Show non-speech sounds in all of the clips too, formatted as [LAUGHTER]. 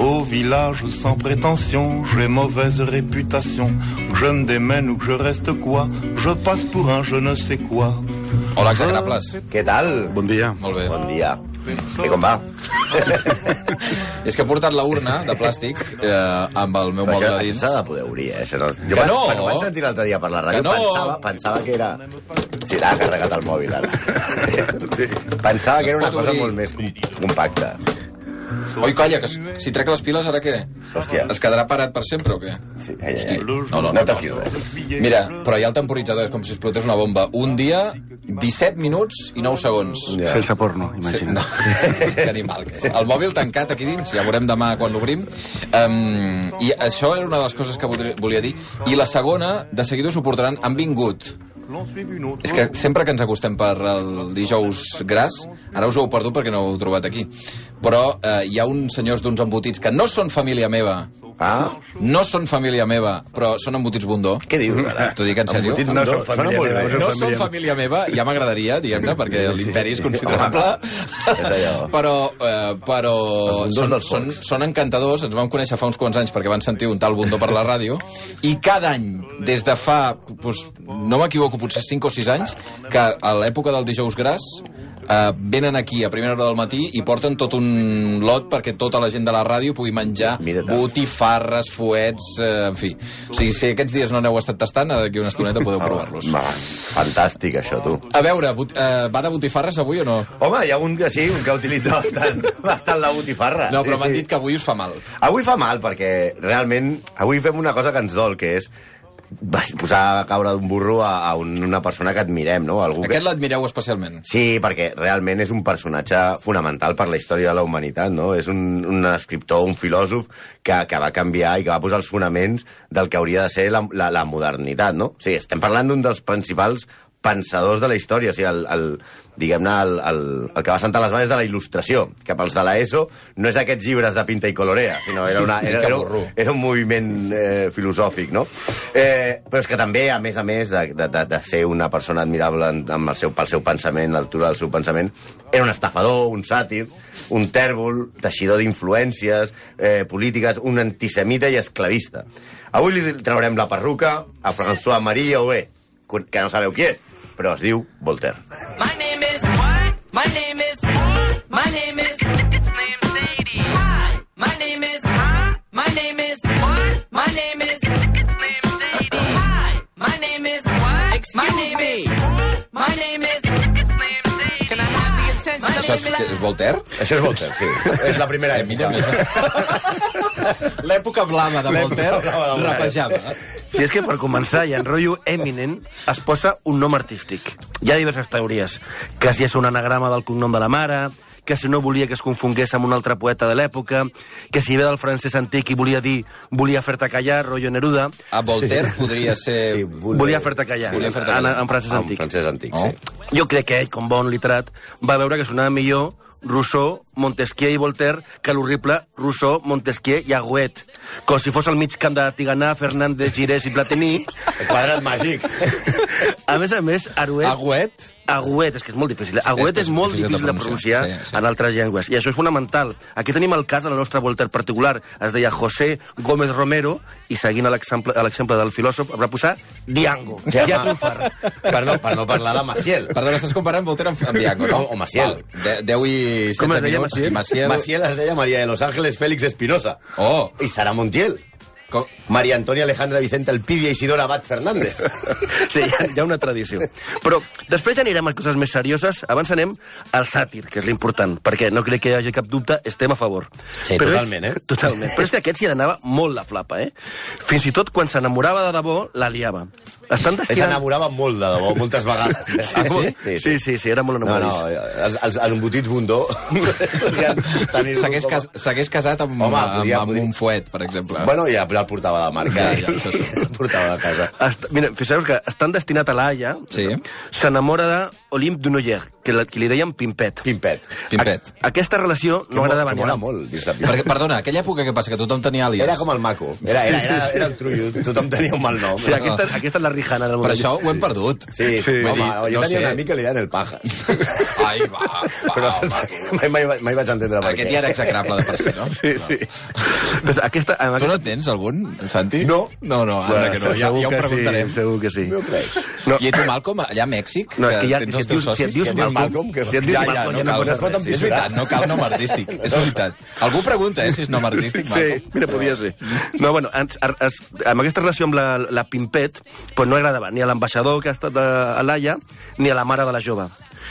Au village sans prétention, j'ai mauvaise réputation. Que je me démène ou que je reste quoi, je passe pour un je ne sais quoi. Hola, exagrables. Què tal? Bon dia. Molt bé. Bon dia. Què com va? [LAUGHS] És que he portat la urna de plàstic eh, amb el meu mòbil això, a això dins. s'ha de poder obrir, eh? Això no... Jo Que no! Quan ho vaig sentir l'altre dia per la ràdio, Que no! pensava, pensava que era... Sí, l'ha carregat el mòbil, ara. Sí. Pensava que era una cosa obrir. molt més com- compacta. Oi, calla, que si trec les piles, ara què? Hòstia. Es quedarà parat per sempre o què? Sí, ai, ai, ai. No, no, no. no no. toquis res. Mira, però hi ha el temporitzador, és com si explotés una bomba. Un dia, 17 minuts i 9 segons. Ja. Sense porno, Sí, imagina't. no. [LAUGHS] que animal que és. El mòbil tancat aquí dins, ja veurem demà quan l'obrim. Um, I això era una de les coses que volia dir. I la segona, de seguida us ho portaran, han vingut és que sempre que ens acostem per el dijous gras, ara us ho heu perdut perquè no ho heu trobat aquí, però eh, hi ha uns senyors d'uns embotits que no són família meva, Ah, no són família meva, però són embotits bondó. què dius, ara? T'ho dic en sèrio. Embotits no són família molt meva, no No són família meva, ja m'agradaria, diguem-ne, perquè l'imperi és considerable. Allò. Però, eh, però són, són, són encantadors, ens vam conèixer fa uns quants anys perquè van sentir un tal bondó per la ràdio, i cada any, des de fa, doncs, no m'equivoco, potser 5 o 6 anys, que a l'època del dijous gras eh, venen aquí a primera hora del matí i porten tot un lot perquè tota la gent de la ràdio pugui menjar botifarres, fuets, eh, en fi. O sigui, si aquests dies no n'heu estat tastant, d'aquí una estoneta podeu [LAUGHS] provar-los. Va, fantàstic, això, tu. A veure, bot, eh, va de botifarres avui o no? Home, hi ha un que sí, un que utilitza bastant, [LAUGHS] bastant la botifarra. No, però sí, m'han sí. dit que avui us fa mal. Avui fa mal, perquè realment avui fem una cosa que ens dol, que és vas- posar a caure d'un burro a, a un- una persona que admirem, no? Algú Aquest que... l'admireu especialment. Sí, perquè realment és un personatge fonamental per la història de la humanitat, no? És un, un escriptor, un filòsof que, que va canviar i que va posar els fonaments del que hauria de ser la, la, la modernitat, no? O sigui, estem parlant d'un dels principals pensadors de la història, o sigui, el, el, diguem-ne, el, el, el que va sentar les bases de la il·lustració, que pels de l'ESO no és aquests llibres de pinta i colorea, sinó era, una, [LAUGHS] era, era, burro. era un moviment eh, filosòfic, no? Eh, però és que també, a més a més de, de, de, de ser una persona admirable amb el seu, pel seu pensament, l'altura del seu pensament, era un estafador, un sàtir, un tèrbol, teixidor d'influències eh, polítiques, un antisemita i esclavista. Avui li traurem la perruca a François-Marie Aubé, que no sabeu qui és, però es diu Voltaire. My name is what? My name is my name is Sadie. Hi. My name is my name is what? My name is Sadie. Hi. My name is what? Excuse me. My name is it's name Sadie. Can I have the attention? Això és, és Voltaire? Això és Voltaire, sí. és la primera època. [LAUGHS] [LAUGHS] L'època blava de Voltaire blava de Voltaire. rapejava. Si és que per començar, i en rotllo Eminent es posa un nom artístic. Hi ha diverses teories. Que si és un anagrama del cognom de la mare, que si no volia que es confongués amb un altre poeta de l'època, que si ve del francès antic i volia dir volia fer-te callar, rotllo Neruda, A Voltaire podria ser... Sí, volia fer-te callar, Volia fer-te en, callar. en francès En antic. francès antic, Oh. sí. Jo crec que ell, com bon literat, va veure que sonava millor Rousseau, Montesquieu i Voltaire que l'horrible Rousseau, Montesquieu i Agüet. Com si fos al mig camp de Tiganà, Fernández, Girés i Platini. El quadrat màgic. A més a més, Aruet... Agüet? Agüet, és que és molt difícil. Agüet és és, molt difícil de difícil de pronunciar, pronunciar sí, sí. en altres llengües. I això és fonamental. Aquí tenim el cas de la nostra Voltaire particular. Es deia José Gómez Romero i seguint l'exemple del filòsof va posar Diango. Ja, ja triomfar. per, no, per no parlar de Maciel. Perdona, estàs comparant Voltaire amb, amb Diago, no? O- o Maciel. Val. De, 10 i 16 Com es deia, minuts. Maciel? Maciel... Maciel deia Maria de los Ángeles Félix Espinosa. Oh. I Sara Montiel. Com... Maria Antonia Alejandra Vicente Elpidia Isidora Abad Fernández. [LAUGHS] Sí, hi ha, hi ha una tradició. Però després ja anirem a coses més serioses. Abans anem al sàtir, que és l'important, perquè no crec que hi hagi cap dubte, estem a favor. Sí, Però totalment, és, eh? Totalment. Però és que aquest s'hi anava molt la flapa, eh? Fins i tot quan s'enamorava de debò, la liava. Estan Es destinant... enamorava molt de debò, moltes vegades. [LAUGHS] Ah, sí? Sí, sí, sí, era molt No, no, enamoradís. els, els, els embotits bundó [LAUGHS] S'hagués cas, casat amb, Home, amb, podria- amb podria- un fuet, per exemple. Bueno, ja el portava de marca. Ja, ja, això sí. El portava de casa. Est mira, fixeu que estan destinat a la Haia, Sí. s'enamora d'Olympe Dunoyer, que que, la, que li deien Pimpet. Pimpet. Pimpet. A, aquesta relació no Que agradava mo- ni mola molt, dins de Pimpet. Perquè, perdona, aquella època que passa, que tothom tenia àlies. Era com el maco. Era, era, era, era el trullo. Tothom tenia un mal nom. Sí, aquesta, aquesta és la rijana del Per moment. això ho hem perdut. Sí, sí. Home, dir, jo no tenia sé. un amic que li deien el pajas. Ai, va, va, Però va. [LAUGHS] mai, mai, mai vaig entendre per Aquest què. ja era execrable de per si, no? Sí, sí. Doncs aquesta, amb Tu no tens algun, Santi? No. No, no, anda Bueno, que no. Ja, ja ho que preguntarem. Sí, segur que sí. No crec. No, I tu, Malcolm, allà a Mèxic, No, és que ja- tens si els et dius- socis... Si et dius Malcolm, Malcolm, que... si et dius Ja, ja, Malcolm, no ja no cal. es pot res. És veritat, no cal nom artístic, és veritat. Algú pregunta, eh, si és nom artístic, Sí, Malcolm. mira, podia ser. No, bueno, ens, es, amb aquesta relació amb la, la Pimpet, pues no agradava ni a l'ambaixador que ha estat a, a l'Aia, ni a la mare de la jove.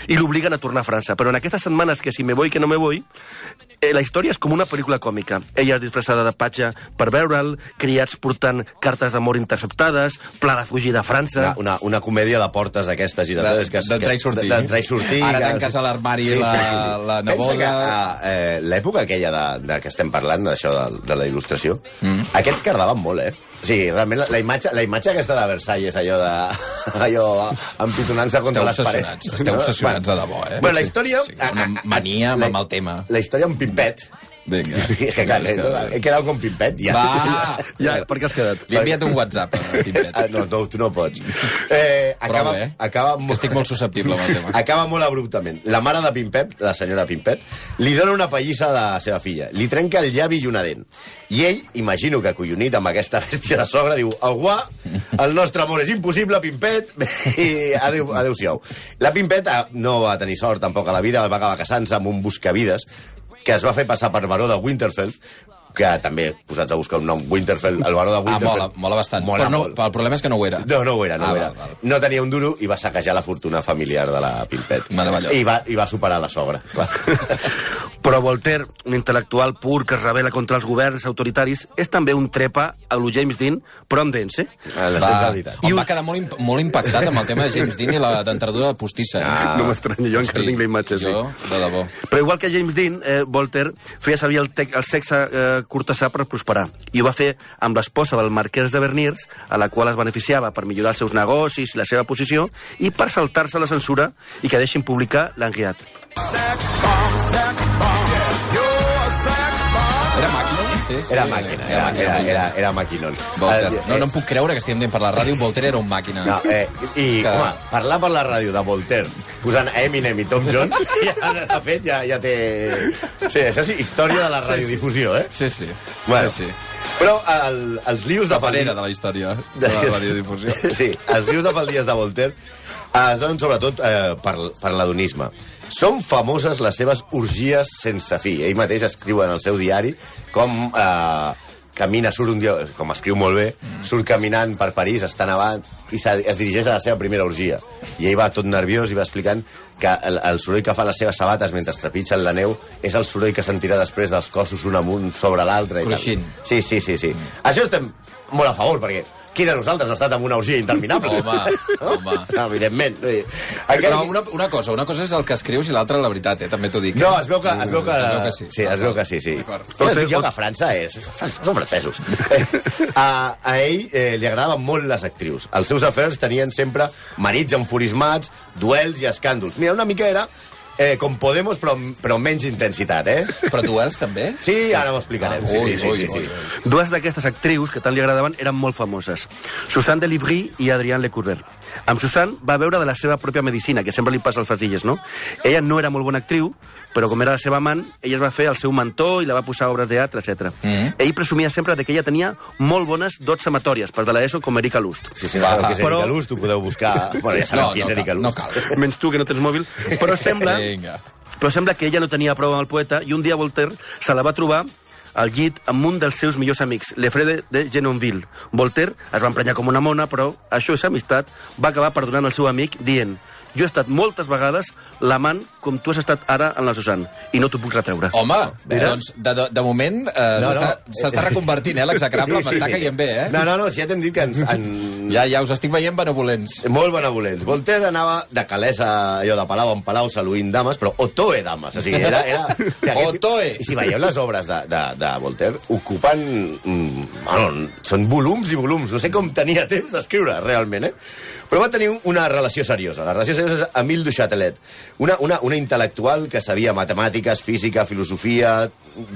I l'obliguen a tornar a França. Però en aquestes setmanes que si me voy, que no me voy, eh, la història és com una pel·lícula còmica. Ella és disfressada de patxa per veure'l, criats portant cartes d'amor interceptades, pla de fugir de França... Una, una, una comèdia de portes d'aquestes giratores. que- D'entrar i sortir. D'entrar i sortir. Ara que- tanques a l'armari la, la Pensa neboda... que a, eh, l'època aquella de, de que estem parlant, d'això de, de la il·lustració, mm. aquests cardaven molt, eh? Sigui, realment, la, la, imatge, la imatge aquesta de Versalles, allò de... [LAUGHS] allò empitonant-se contra les parets. esteu obsessionats de debò, eh? Bueno, la història... Sí, una mania amb el tema. La història amb Pimpet... Vinga. [LAUGHS] És que, clar, he, he quedat con Pimpet, ja. Va! [LAUGHS] Ja, per què has quedat? Li he enviat un WhatsApp a Timpet. Ah, no, no, tu no pots. Eh, acaba, Prova, eh? acaba, Que estic molt susceptible amb el tema. acaba molt abruptament. La mare de Pimpet, la senyora Pimpet, li dona una pallissa a la seva filla. Li trenca el llavi i una dent. I ell, imagino que acollonit amb aquesta [LAUGHS] bèstia de sogra, diu, el guà, el nostre amor és impossible, Pimpet, i adéu, adéu-siau. La Pimpet ah, no va tenir sort tampoc a la vida, va acabar casant-se amb un buscavides que es va fer passar per baró de Winterfeld, que també, posats a buscar un nom, Winterfeld, el baró de Ah, Winterfeld. mola, mola bastant. Mola Però, no, molt. però el problema és que no ho era. No, no ho era, no Ah, ho era. val, val. No tenia un duro i va saquejar la fortuna familiar de la Pimpet. Meravellós. I va, I va superar la sogra. [LAUGHS] Però Voltaire, un intel·lectual pur que es rebel·la contra els governs autoritaris, és també un trepa a lo James Dean, però amb dents, eh? Ah, les Va, tens de veritat. em va quedar molt, imp molt impactat amb el tema de James Dean i la dentadura postissa. Eh? No m'estranya, jo encara tinc la imatge, sí. Jo, de debò. Però igual que James Dean, eh, Voltaire feia servir el, el sexe eh, cortesà per prosperar. I ho va fer amb l'esposa del marquès de Berniers, a la qual es beneficiava per millorar els seus negocis i la seva posició, i per saltar-se la censura i que deixin publicar l'Anguiat. Era màquina? Sí, sí, Era màquina, era, era, era, era maquinón. Voltaire. Eh, No, no em puc creure que estiguem dient per la ràdio. Voltaire era un màquina. No, eh, I, Que- home, parlar per la ràdio de Voltaire posant Eminem i Tom Jones, [LAUGHS] ja, de fet, ja, ja té... Sí, això és història de la radiodifusió, eh? Sí, sí. Bueno, sí, sí. Però el, els lius de Tapadera de la història de la [LAUGHS] radiodifusió. Sí, els lius de faldies de Voltaire es donen sobretot eh, per, per l'adonisme. Són famoses les seves orgies sense fi. Ell mateix escriu en el seu diari com eh, camina, surt un dia, com escriu molt bé, mm. surt caminant per París, està nevant, i es dirigeix a la seva primera orgia. I ell va tot nerviós i va explicant que el, el soroll que fan les seves sabates mentre trepitgen la neu és el soroll que sentirà després dels cossos un amunt sobre l'altre. Cruixint. Sí, sí, sí, sí. Mm. Això estem molt a favor, perquè qui de nosaltres no ha estat en una orgia interminable? Home, [LAUGHS] home. No, evidentment. Dir, Però una, una cosa, una cosa és el que escrius i l'altra la veritat, eh? també t'ho dic. No, es veu que, es veu que, Es veu que sí. sí, es veu que sí, sí. No, dic jo que França és... Són francesos. Eh, [LAUGHS] a, a ell eh, li agradaven molt les actrius. Els seus afers tenien sempre marits enfurismats, duels i escàndols. Mira, una mica era eh, com Podemos, però, però amb menys intensitat, eh? Però duels també? Sí, ara ho explicarem. Sí, Ui, sí, sí, ui, sí, sí. ui. Dues d'aquestes actrius que tant li agradaven eren molt famoses. Susanne de Livry i Adrienne Lecouvreur. Amb Susanne va veure de la seva pròpia medicina, que sempre li passa als fatilles, no? Ella no era molt bona actriu, però com era la seva amant, ella es va fer el seu mentor i la va posar a obres de teatre, etc. Mhm. Ell presumia sempre de que ella tenia molt bones dots sematorias, per de l'ESO com Erika Lust. Sí, sabeu Va, qui és però- Erika Luz, tu podeu buscar... Bueno, ja sabeu No, qui és no Erika cal, Luz. no cal. Menys tu, que no tens mòbil. Però sembla... Vinga. Però sembla que ella no tenia prou amb el poeta i un dia Voltaire se la va trobar al llit amb un dels seus millors amics, Lefrede de Genonville. Voltaire es va emprenyar com una mona, però això és amistat, va acabar perdonant el seu amic dient jo he estat moltes vegades l'amant com tu has estat ara en la Susan i no t'ho puc retreure. Home, Veus? doncs, de, de, de moment, eh, No, no. s'està s'està reconvertint, eh, l'execrable, m'està caient bé, eh? No, no, no, si ja t'hem dit que ens, en, Ja, ja us estic veient benevolents. Molt benevolents. Voltaire anava de calesa, allò de palau en palau, saluint dames, però otoe dames. O sigui, era... era o sigui, Otoe. I si veieu les obres de, de, de Voltaire, ocupen... Mm, bueno, són volums i volums. No sé com tenia temps d'escriure, realment, eh? Però va tenir un- una relació seriosa. La relació seriosa és Emile du Châtelet, una, una, una intel·lectual que sabia matemàtiques, física, filosofia,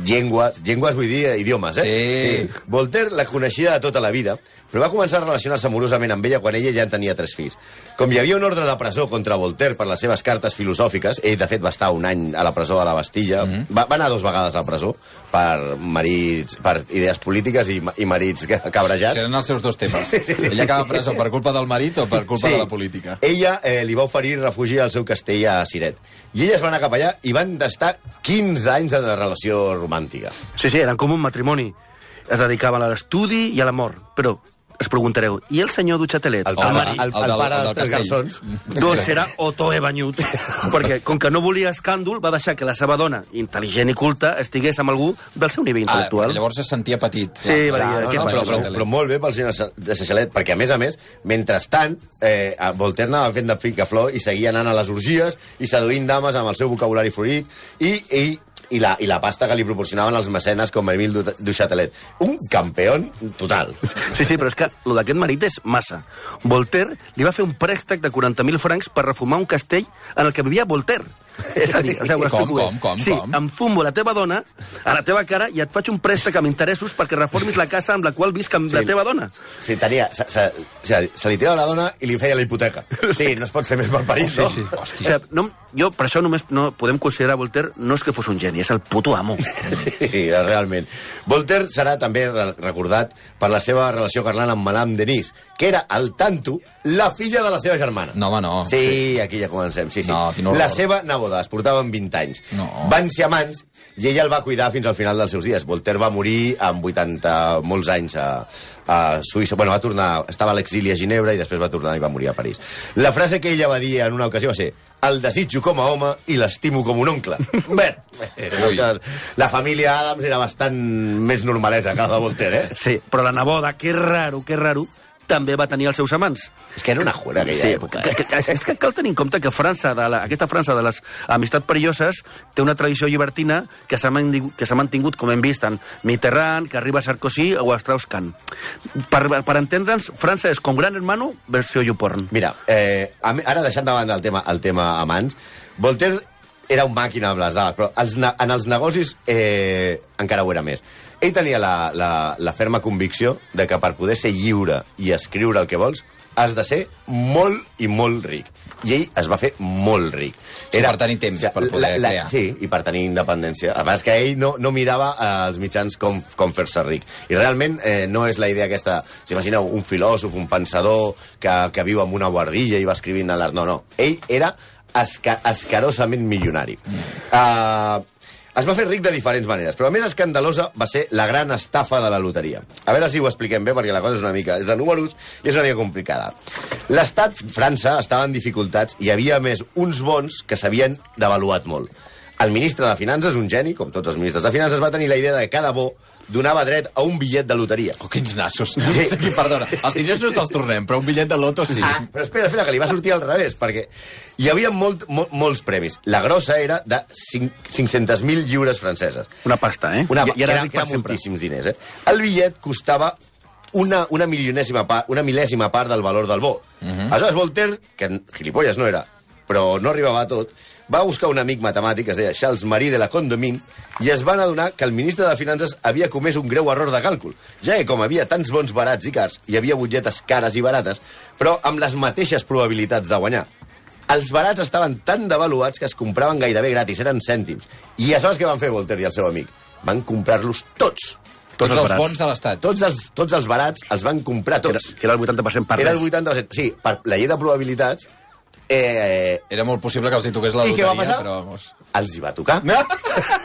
llengües, llengües vull dir eh, idiomes, eh? Sí. Voltaire la coneixia de tota la vida, però va començar a relacionar-se amorosament amb ella quan ella ja en tenia tres fills. Com hi havia un ordre de presó contra Voltaire per les seves cartes filosòfiques, ell, de fet, va estar un any a la presó de la Bastilla, Mhm. va, va anar dues vegades a la presó per marits, per idees polítiques i, i marits ca- [LAUGHS] cabrejats. Eren els seus dos temes. Ella acaba preso per culpa del marit o per culpa de la política. Ella eh, li va oferir refugi al seu castell a Siret. I elles van anar cap allà i van estar 15 anys de relació romàntica. Sí, sí, eren com un matrimoni. Es dedicaven a l'estudi i a l'amor. Però es preguntareu, i el senyor Duchatelet, El el, el, el el, pare del tres garçons. [LAUGHS] Doncs era Otto Ebanyut, perquè com que no volia escàndol, va deixar que la seva dona, intel·ligent i culta, estigués amb algú del seu nivell Ah, intel·lectual. perquè llavors es sentia petit. Sí, va dir, no, no, però, però, però molt bé pel senyor de Seixalet, perquè, a més a més, mentrestant, eh, Voltaire anava fent de picaflor i seguia anant a les orgies i seduint dames amb el seu vocabulari florit i, i, i, la, i la pasta que li proporcionaven els mecenes com Emile du, du Châtelet. Un campeón total. Sí, sí, però és que el d'aquest marit és massa. Voltaire li va fer un préstec de 40.000 francs per reformar un castell en el que vivia Voltaire. És a dir, sigui, ho Com, com, com, sí, com? em fumo la teva dona a la teva cara i et faig un préstec amb interessos perquè reformis la casa amb la qual visc amb Sí. la teva dona. Sí, tenia... Se, se, se, se li tirava la dona i li feia la hipoteca. Sí, no es pot ser més malparit, no? Sí, sí. O sigui, no, jo per això només no podem considerar Voltaire no és que fos un geni, és el puto amo. Sí, realment. Voltaire serà també re- recordat per la seva relació carnal amb Madame Denise, que era, al tanto, la filla de la seva germana. No, home, no. Sí, aquí ja comencem, sí, sí. No, la seva neboda, es portaven 20 anys. No. Van ser amants i ella el va cuidar fins al final dels seus dies. Voltaire va morir amb 80 molts anys a, a Suïssa. Bueno, va tornar, estava a l'exili a Ginebra i després va tornar i va morir a París. La frase que ella va dir en una ocasió va ser el desitjo com a home i l'estimo com un oncle. [LAUGHS] Bé, la família Adams era bastant més normaleta que la de Voltaire, eh? Sí, però la neboda, que raro, que raro, també va tenir els seus amants. És que era una juera aquella Sí, època. que, Eh? que, que, és que cal tenir en compte que França, de la, aquesta França de les amistats perilloses, té una tradició llibertina que s'ha mantingut, com hem vist, en Mitterrand, que arriba a Sarkozy o a Strauss-Kahn. Per, per entendre'ns, França és com Gran Hermano versió YouPorn. Mira, eh, ara deixant davant el tema, el tema amants, Voltaire era un màquina amb les dades, però els, en els negocis eh, encara ho era més. Ell tenia la, la, la ferma convicció de que per poder ser lliure i escriure el que vols, has de ser molt i molt ric. I ell es va fer molt ric. Sí, per tenir temps, per poder crear. Sí, i per tenir independència. A més que ell no, no mirava eh, els mitjans com, com fer-se ric. I realment eh, no és la idea aquesta... S'imagineu un filòsof, un pensador que, que viu en una guardilla i va escrivint a l'art. No, no. Ell era esca escarosament milionari. Mm. Uh, es va fer ric de diferents maneres, però la més escandalosa va ser la gran estafa de la loteria. A veure si ho expliquem bé, perquè la cosa és una mica... És de números i és una mica complicada. L'estat, França, estava en dificultats i havia més uns bons que s'havien devaluat molt. El ministre de Finances, un geni, com tots els ministres de Finances, va tenir la idea de que cada bo donava dret a un bitllet de loteria. Oh, quins nassos. Sí. sí, perdona, els diners no te'ls tornem, però un bitllet de loto sí. Ah, però espera, espera, que li va sortir al revés, perquè hi havia molt, molt, molts premis. La grossa era de cinc- 500.000 lliures franceses. Una pasta, eh? Una, I, I era era, era moltíssims diners, eh? El bitllet costava una, una milionèsima part, una mil·lèsima part del valor del bo. Uh -huh. Aleshores, Voltaire, que gilipolles no era, però no arribava a tot, va buscar un amic matemàtic, es deia Charles Marie de la Condomine, i es van adonar que el ministre de Finances havia comès un greu error de càlcul, ja que com havia tants bons barats i cars, hi havia butlletes cares i barates, però amb les mateixes probabilitats de guanyar. Els barats estaven tan devaluats que es compraven gairebé gratis, eren cèntims. I aleshores què van fer Voltaire i el seu amic? Van comprar-los tots. Tots els els barats. bons de l'Estat. Tots els, tots els barats els van comprar Que era, tots. que era el 80% per Era res. el 80%. Sí, per la llei de probabilitats, eh, Era molt possible que els hi toqués la I què loteria, va passar? però... Vamos. els hi va tocar.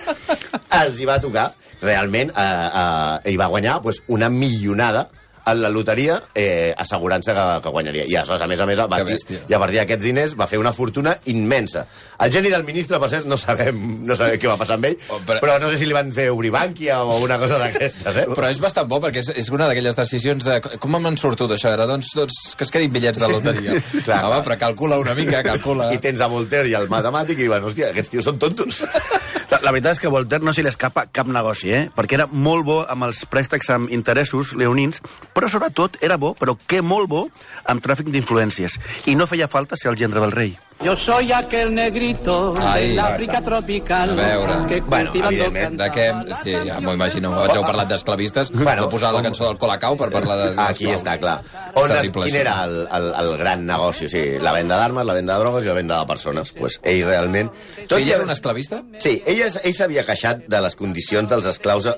[LAUGHS] els hi va tocar. Realment, eh, eh, ell va guanyar pues, una milionada en la loteria eh, assegurant-se que, que guanyaria. I aleshores, a més a més, va, i a partir d'aquests diners va fer una fortuna immensa. El geni del ministre, per cert, no sabem, no sabem què va passar amb ell, Oh, però... però- no sé si li van fer obrir bànquia o una cosa d'aquestes, eh? Però és bastant bo, perquè és, és una d'aquelles decisions de... Com me'n surto d'això? Era, doncs, doncs, que es quedin bitllets de loteria. [LAUGHS] Clar, Home, clar. però calcula una mica, calcula. I tens a Voltaire i el matemàtic i diuen, hòstia, aquests tios són tontos. [LAUGHS] La, la veritat és que a Voltaire no se li escapa cap negoci, eh? perquè era molt bo amb els préstecs amb interessos leonins, però sobretot era bo, però que molt bo, amb tràfic d'influències. I no feia falta ser el gendre del rei. Yo soy aquel negrito Ahí, del ya África tropical A veure. que Bueno, cultivando evidentment. De què? Sí, ja m'ho imagino. Abans heu parlat d'esclavistes. Bueno, Bueno, posar la cançó del Colacau per parlar de... Aquí està, clar. On es, quin era el, el, el gran negoci? O sigui, la venda d'armes, la venda de drogues i la venda de persones. Pues ell realment... O sigui, ell era un esclavista? Sí, ell, es- ell s'havia queixat de les condicions dels esclaus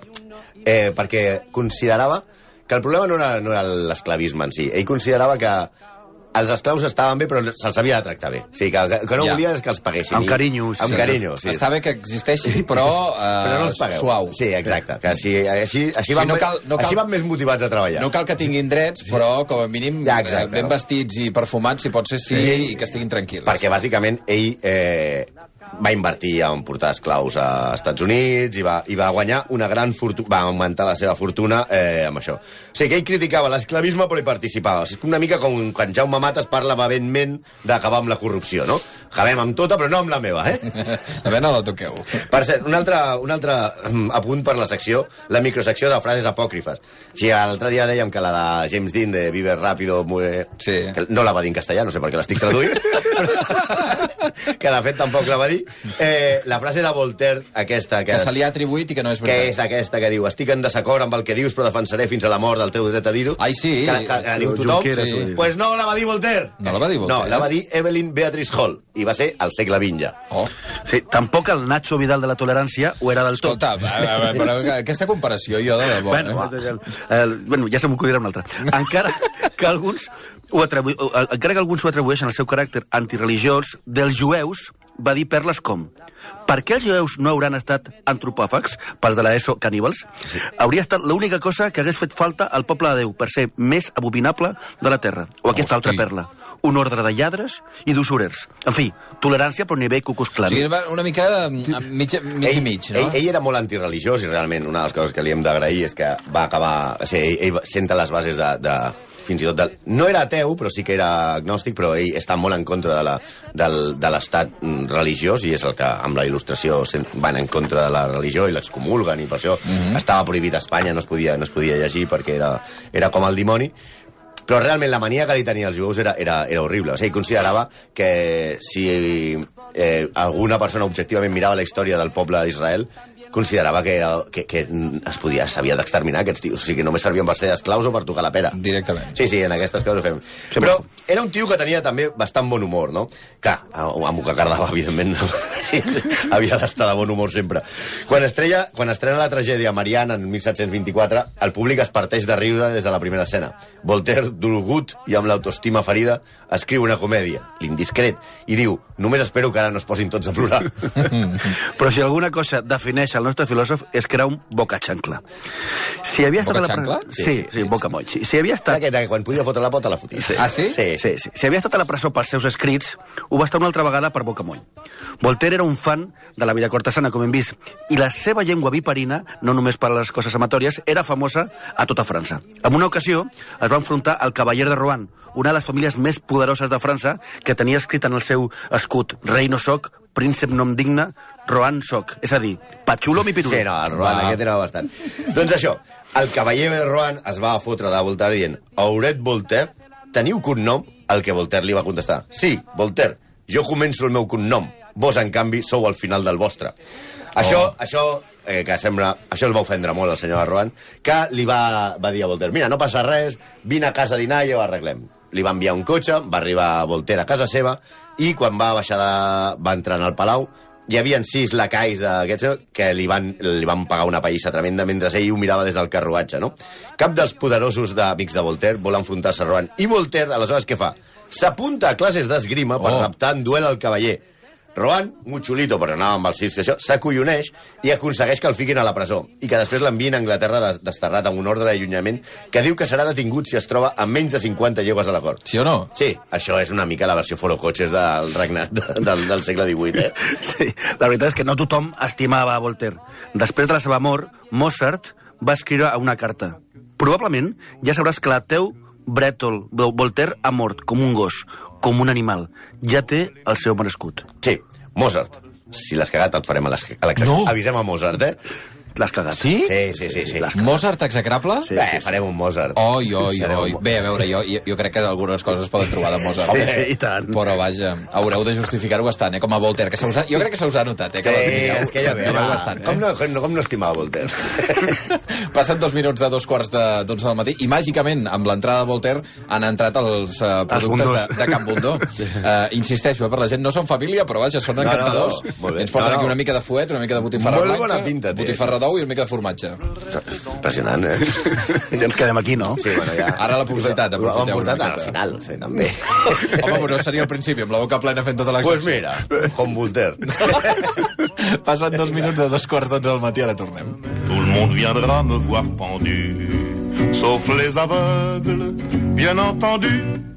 eh, perquè considerava que el problema no era, no era l'esclavisme en si. Ell considerava que els esclaus estaven bé, però se'ls havia de tractar bé. O sigui, que, que no Ja. volia és que els paguessin. Amb carinyo, sí, Amb sí. carinyo, sí. Està bé que existeixi, però, [LAUGHS] eh, però no els pagueu. suau. Sí, exacte. Que així, així, així, Sí, van, no cal- no cal- així van més motivats a treballar. No cal que tinguin drets, però com a mínim Ja, eh, exacte. ben vestits i perfumats, si pot ser sí, Sí. i que estiguin tranquils. Perquè, bàsicament, ell eh, va invertir en portar esclaus a Estats Units i va, i va guanyar una gran fortuna, va augmentar la seva fortuna eh, amb això. O sigui, que ell criticava l'esclavisme però hi participava. És una mica com quan Jaume Matas parla vehement d'acabar amb la corrupció, no? Acabem amb tota, però no amb la meva, eh? [LAUGHS] A veure, no la toqueu. Per cert, un altre, un altre mm, apunt per la secció, la microsecció de frases apòcrifes. O sigui, l'altre dia dèiem que la de James Dean, de Vive Rápido, muy... Sí. que no la va dir en castellà, no sé per què l'estic traduint, [LAUGHS] que de fet tampoc la va dir. Eh, la frase de Voltaire, aquesta, que, Que se li ha atribuït i que no és que veritat. és aquesta que diu estic en desacord amb el que dius però defensaré fins a la mort del teu dret a dir-ho. Ai, sí. Que, que, que la diu tothom. Junqueras, sí. Pues no la va dir Voltaire. No la va dir Voltaire? No, la va dir Evelyn Beatrice Hall, i va ser al segle XX ja. Oh. Sí, tampoc el Nacho Vidal de la tolerància ho era del tot. Escolta, però aquesta comparació jo de debò... Bueno, eh? el, el, bueno, ja se m'acudirà un altre. Encara que alguns ho atribu... encara que alguns ho atribueixen al seu caràcter antireligiós, dels jueus va dir perles com per què els jueus no hauran estat antropòfags, pels de l'ESO caníbals? Hauria estat l'única cosa que hagués fet falta al poble de Déu per ser més abominable de la Terra. O aquesta Hosti. altra perla. Un ordre de lladres i d'usurers. En fi, tolerància però nivell cucus O clan. sigui, una mica mm, mig, mig i mig, no? Ell, ell era molt antireligiós i realment una de les coses que li hem d'agrair és que va acabar... O sigui, ell, ell senta les bases de, de fins i tot... De, no era ateu, però sí que era agnòstic, però ell està molt en contra de la- del- de l'estat mm, religiós i és el que amb la il·lustració van en contra de la religió i l'excomulguen i per això estava prohibit a Espanya, no es podia, no es podia llegir perquè era, era com el dimoni però realment la mania que li tenia als jueus era, era, era horrible. O sigui, considerava que si eh, alguna persona objectivament mirava la història del poble d'Israel, considerava que, era, que, que es podia s'havia d'exterminar aquests tios. O sigui, que només servien per ser esclaus o per tocar la pera. Directament. Sí, sí, en aquestes coses ho fem. Però era un tio que tenia també bastant bon humor, no? Que, amb el que cardava, evidentment, no. [LAUGHS] Sí, havia d'estar de bon humor sempre. Quan, estrella, quan estrena la tragèdia Mariana en 1724, el públic es parteix de riure des de la primera escena. Voltaire, dolgut i amb l'autoestima ferida, escriu una comèdia, l'indiscret, i diu, només espero que ara no es posin tots a plorar. [LAUGHS] Però si alguna cosa defineix el nostre filòsof és que era un boca-xancla. Si havia estat a la... Boca-xancla? Sí, sí, sí, boca moll. Si, si havia estat... Aquest, que quan podia fotre la pota, la fotia. Ah, sí? Sí, Sí, sí. Si havia estat a la presó pels seus escrits, ho va estar una altra vegada per Bocamoll. Voltaire era un fan de la vida cortesana, com hem vist, i la seva llengua viperina, no només per a les coses amatòries, era famosa a tota França. En una ocasió es va enfrontar al cavaller de Rouen, una de les famílies més poderoses de França, que tenia escrit en el seu escut «Rei no soc, príncep no em digne, Rohan soc». És a dir, patxulo mi pirul. Sí, no, el Rohan Va. aquest era bastant. doncs això, el cavaller de Rohan es va fotre de Voltaire dient Auret Voltaire, teniu cognom? El que Voltaire li va contestar. Sí, Voltaire, jo començo el meu cognom. Vos, en canvi, sou al final del vostre. Això, això eh, que sembla... Això el va ofendre molt el senyor Rohan, que li va, va dir a Voltaire, mira, no passa res, vine a casa a dinar i ho arreglem. Li va enviar un cotxe, va arribar Voltaire a casa seva, i quan va baixar de... va entrar en el palau, hi havia sis lacais d'aquests que li van, li van pagar una païssa tremenda mentre ell ho mirava des del carruatge, no? Cap dels poderosos d'amics de Voltaire vol enfrontar-se a Rohan. I Voltaire, aleshores, què fa? S'apunta a classes d'esgrima per Oh. reptar en duel al cavaller. Rohan, molt xulito, però anava amb els sis, que això, s'acolloneix i aconsegueix que el fiquin a la presó i que després l'envien a Anglaterra des- desterrat amb un ordre d'allunyament que diu que serà detingut si es troba amb menys de 50 llegües a la cort. Sí o no? Sí, això és una mica la versió forocoches del regnat de, del, del segle XVIII, eh? [LAUGHS] Sí, la veritat és que no tothom estimava a Voltaire. Després de la seva mort, Mozart va escriure una carta. Probablement ja sabràs que la teu Brètol, Voltaire ha mort com un gos, com un animal. Ja té el seu merescut. Sí, Mozart. si l'has cagat et farem a l'ex- No. Avisem a Mozart, eh? L'has cagat. Sí? Sí, sí, sí. sí. Mozart execrable? Sí, Bé, farem un Mozart. Oi, oi, oi. Bé, a veure, jo, jo, crec que algunes coses es poden trobar de Mozart. Home, sí, i tant. Però vaja, haureu de justificar-ho bastant, eh? Com a Voltaire, que se us ha... jo crec que se us ha notat, eh? Sí, Que l'admireu- és que ja ve, bastant, eh? com, no, com, com no estimava Voltaire? [LAUGHS] Passen dos minuts de dos quarts de dotze del matí i màgicament, amb l'entrada de Voltaire, han entrat els uh, productes bundós. de, de Can Bundó. [LAUGHS] Uh, insisteixo, eh, per la gent, no són família, però vaja, són no, encantadors. no, molt bé. Ens porten No, no. aquí una mica de fuet, una mica de botifarra Molt blanca, bona pinta botifarra d'ou i una mica de formatge. Impressionant, eh? Ja ens quedem aquí, no? Sí, bueno, ja... Ara la publicitat, aprofiteu una portat al miqueta. final, sí, també. Home, però seria al principi, amb la boca plena fent tota la Doncs pues mira, com Voltaire. [LAUGHS] Passen dos minuts de dos quarts d'onze del matí, ara tornem. Tout le monde viendra me voir pendu, sauf les aveugles, bien entendu.